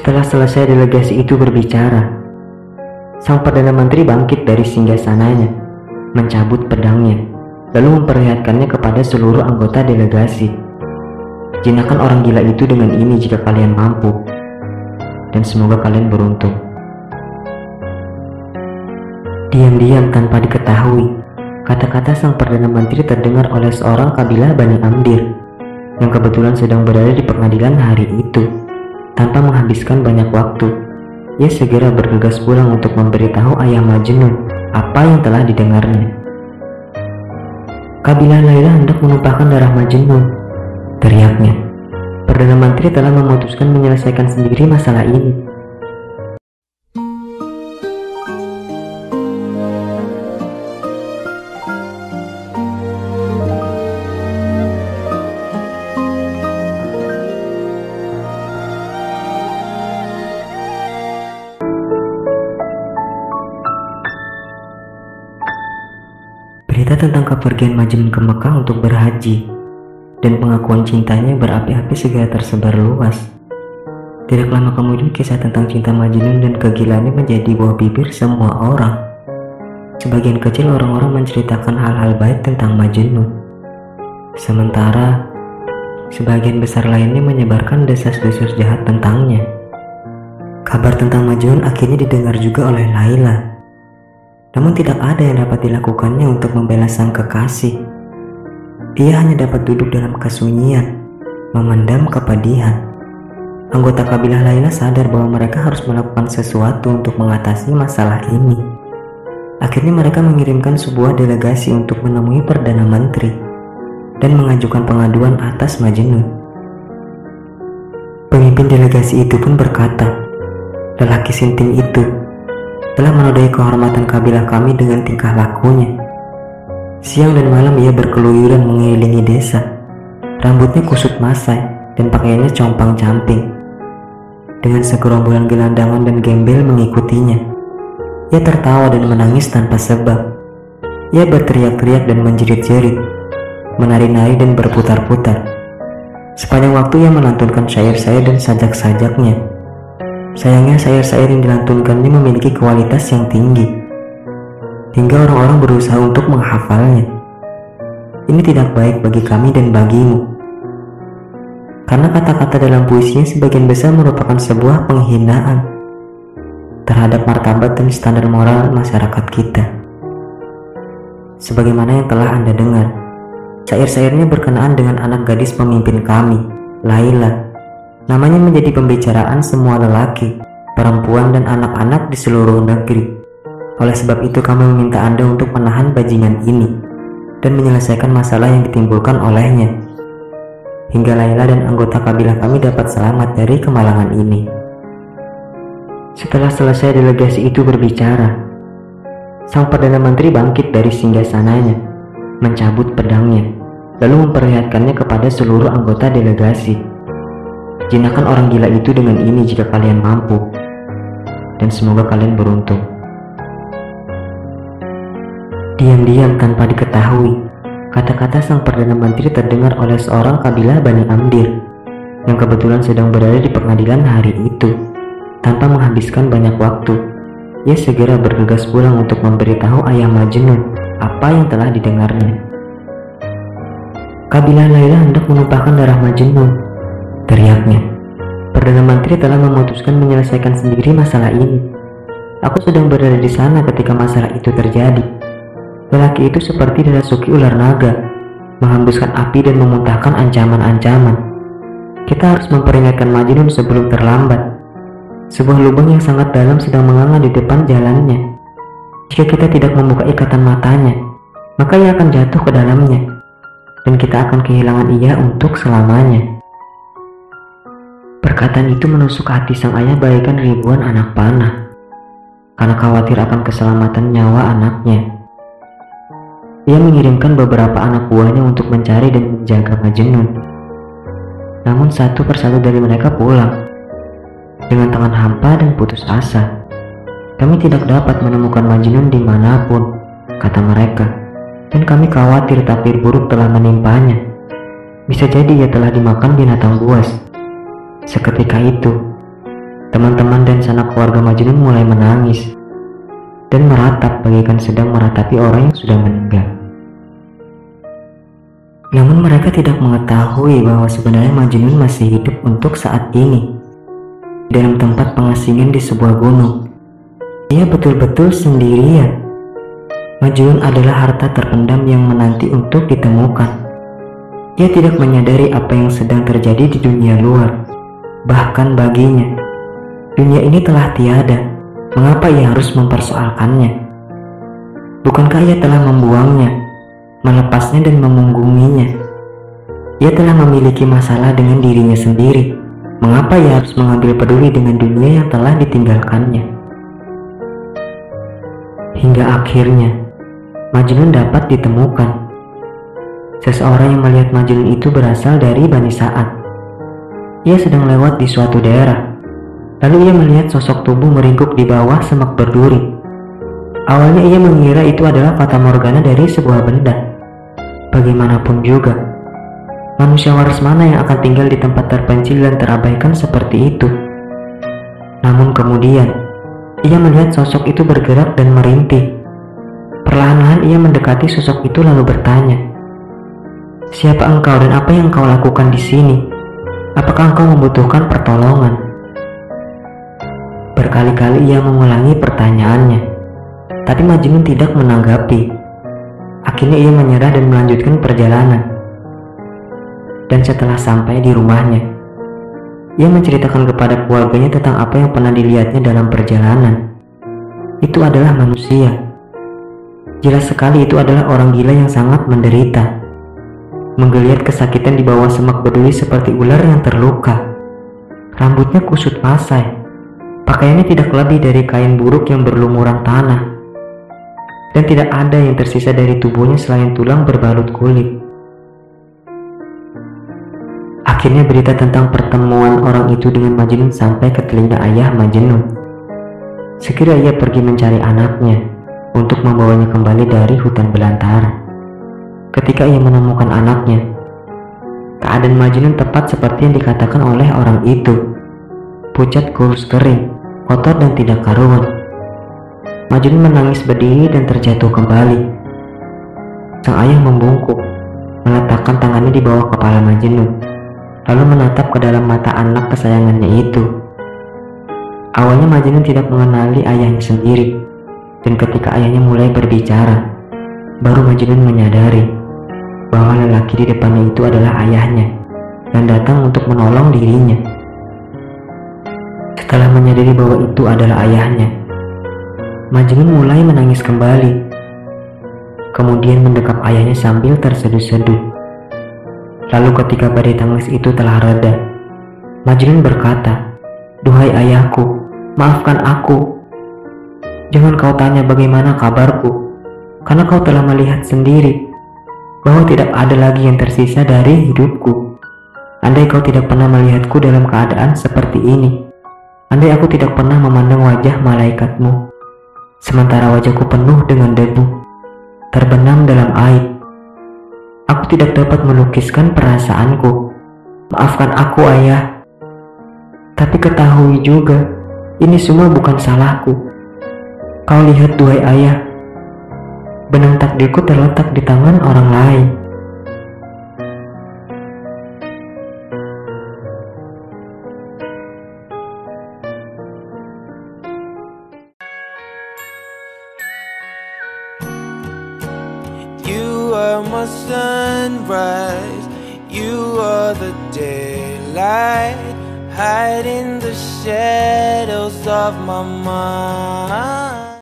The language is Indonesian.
Setelah selesai delegasi itu berbicara, sang Perdana Menteri bangkit dari singgasananya, mencabut pedangnya, lalu memperlihatkannya kepada seluruh anggota delegasi. Jinakan orang gila itu dengan ini jika kalian mampu, dan semoga kalian beruntung. Diam-diam tanpa diketahui, kata-kata sang Perdana Menteri terdengar oleh seorang kabilah Bani Amdir yang kebetulan sedang berada di pengadilan hari itu. Tanpa menghabiskan banyak waktu, ia segera bergegas pulang untuk memberitahu ayah Majnun apa yang telah didengarnya. Kabilah Laila hendak menumpahkan darah Majnun, teriaknya. Perdana Menteri telah memutuskan menyelesaikan sendiri masalah ini. Tentang kepergian Majnun ke Mekah untuk berhaji dan pengakuan cintanya berapi-api segera tersebar luas. Tidak lama kemudian kisah tentang cinta Majnun dan kegilaannya menjadi buah bibir semua orang. Sebagian kecil orang-orang menceritakan hal-hal baik tentang Majnun. Sementara sebagian besar lainnya menyebarkan desas-desus jahat tentangnya. Kabar tentang Majnun akhirnya didengar juga oleh Laila namun tidak ada yang dapat dilakukannya untuk membela sang kekasih. Ia hanya dapat duduk dalam kesunyian, memendam kepedihan. Anggota kabilah Laila sadar bahwa mereka harus melakukan sesuatu untuk mengatasi masalah ini. Akhirnya mereka mengirimkan sebuah delegasi untuk menemui Perdana Menteri dan mengajukan pengaduan atas Majnun. Pemimpin delegasi itu pun berkata, lelaki sinting itu telah menodai kehormatan kabilah kami dengan tingkah lakunya. Siang dan malam ia berkeluyuran mengelilingi desa. Rambutnya kusut masai dan pakaiannya compang-camping. Dengan segerombolan gelandangan dan gembel mengikutinya. Ia tertawa dan menangis tanpa sebab. Ia berteriak-teriak dan menjerit-jerit, menari-nari dan berputar-putar. Sepanjang waktu ia melantunkan syair-syair dan sajak-sajaknya Sayangnya syair-syair yang dilantunkannya memiliki kualitas yang tinggi, hingga orang-orang berusaha untuk menghafalnya. Ini tidak baik bagi kami dan bagimu, karena kata-kata dalam puisinya sebagian besar merupakan sebuah penghinaan terhadap martabat dan standar moral masyarakat kita. Sebagaimana yang telah Anda dengar, syair-syairnya berkenaan dengan anak gadis pemimpin kami, Laila, Namanya menjadi pembicaraan semua lelaki, perempuan, dan anak-anak di seluruh negeri. Oleh sebab itu kami meminta Anda untuk menahan bajingan ini dan menyelesaikan masalah yang ditimbulkan olehnya. Hingga Laila dan anggota kabilah kami dapat selamat dari kemalangan ini. Setelah selesai delegasi itu berbicara, sang Perdana Menteri bangkit dari singgasananya, mencabut pedangnya, lalu memperlihatkannya kepada seluruh anggota delegasi. Jinakan orang gila itu dengan ini jika kalian mampu. Dan semoga kalian beruntung. Diam-diam tanpa diketahui, kata-kata sang Perdana Menteri terdengar oleh seorang kabilah Bani Amdir yang kebetulan sedang berada di pengadilan hari itu. Tanpa menghabiskan banyak waktu, ia segera bergegas pulang untuk memberitahu ayah Majnun apa yang telah didengarnya. Kabilah Laila hendak menumpahkan darah Majnun teriaknya. Perdana Menteri telah memutuskan menyelesaikan sendiri masalah ini. Aku sedang berada di sana ketika masalah itu terjadi. Lelaki itu seperti dirasuki ular naga, menghembuskan api dan memuntahkan ancaman-ancaman. Kita harus memperingatkan Majnun sebelum terlambat. Sebuah lubang yang sangat dalam sedang menganga di depan jalannya. Jika kita tidak membuka ikatan matanya, maka ia akan jatuh ke dalamnya, dan kita akan kehilangan ia untuk selamanya. Perkataan itu menusuk hati sang ayah bagaikan ribuan anak panah karena khawatir akan keselamatan nyawa anaknya. Ia mengirimkan beberapa anak buahnya untuk mencari dan menjaga Majnun. Namun satu persatu dari mereka pulang dengan tangan hampa dan putus asa. Kami tidak dapat menemukan Majnun di mana pun, kata mereka. Dan kami khawatir takdir buruk telah menimpanya. Bisa jadi ia telah dimakan binatang buas. Seketika itu, teman-teman dan sanak keluarga Majnun mulai menangis dan meratap bagaikan sedang meratapi orang yang sudah meninggal. Namun mereka tidak mengetahui bahwa sebenarnya Majnun masih hidup untuk saat ini. Dalam tempat pengasingan di sebuah gunung. Ia betul-betul sendirian. Majnun adalah harta terpendam yang menanti untuk ditemukan. Ia tidak menyadari apa yang sedang terjadi di dunia luar. Bahkan baginya, dunia ini telah tiada. Mengapa ia harus mempersoalkannya? Bukankah ia telah membuangnya, melepasnya dan memunggunginya? Ia telah memiliki masalah dengan dirinya sendiri. Mengapa ia harus mengambil peduli dengan dunia yang telah ditinggalkannya? Hingga akhirnya, Majnun dapat ditemukan. Seseorang yang melihat Majnun itu berasal dari Bani Sa'ad. Ia sedang lewat di suatu daerah. Lalu ia melihat sosok tubuh meringkuk di bawah semak berduri. Awalnya ia mengira itu adalah fata morgana dari sebuah benda. Bagaimanapun juga, Manusia waras mana yang akan tinggal di tempat terpencil dan terabaikan seperti itu? Namun kemudian, ia melihat sosok itu bergerak dan merintih. Perlahan-lahan ia mendekati sosok itu lalu bertanya, Siapa engkau dan apa yang kau lakukan di sini? Apakah engkau membutuhkan pertolongan? Berkali-kali ia mengulangi pertanyaannya, tapi Majnun tidak menanggapi. Akhirnya ia menyerah dan melanjutkan perjalanan dan setelah sampai di rumahnya, ia menceritakan kepada keluarganya tentang apa yang pernah dilihatnya dalam perjalanan. Itu adalah manusia. Jelas sekali itu adalah orang gila yang sangat menderita. Menggeliat kesakitan di bawah semak berduri seperti ular yang terluka. Rambutnya kusut pasai. Pakaiannya tidak lebih dari kain buruk yang berlumuran tanah. Dan tidak ada yang tersisa dari tubuhnya selain tulang berbalut kulit. Akhirnya berita tentang pertemuan orang itu dengan Majnun sampai ke telinga ayah Majnun. Sekira ia pergi mencari anaknya untuk membawanya kembali dari hutan belantara. Ketika ia menemukan anaknya, keadaan Majnun tepat seperti yang dikatakan oleh orang itu. Pucat kurus kering, kotor dan tidak karuan. Majnun menangis berdiri dan terjatuh kembali. Sang ayah membungkuk, meletakkan tangannya di bawah kepala Majnun lalu menatap ke dalam mata anak kesayangannya itu. Awalnya Majnun tidak mengenali ayahnya sendiri, dan ketika ayahnya mulai berbicara, baru Majnun menyadari bahwa lelaki di depannya itu adalah ayahnya dan datang untuk menolong dirinya. Setelah menyadari bahwa itu adalah ayahnya, Majnun mulai menangis kembali, kemudian mendekap ayahnya sambil terseduh-seduh. Lalu ketika badai tangis itu telah reda, Majnun berkata, Duhai ayahku, maafkan aku. Jangan kau tanya bagaimana kabarku, karena kau telah melihat sendiri bahwa tidak ada lagi yang tersisa dari hidupku. Andai kau tidak pernah melihatku dalam keadaan seperti ini, andai aku tidak pernah memandang wajah malaikatmu, sementara wajahku penuh dengan debu, terbenam dalam air, Aku tidak dapat melukiskan perasaanku. Maafkan aku, Ayah. Tapi ketahui juga, ini semua bukan salahku. Kau lihat, duhai Ayah, benang takdirku terletak di tangan orang lain. You. Hide in the shadows of my mind.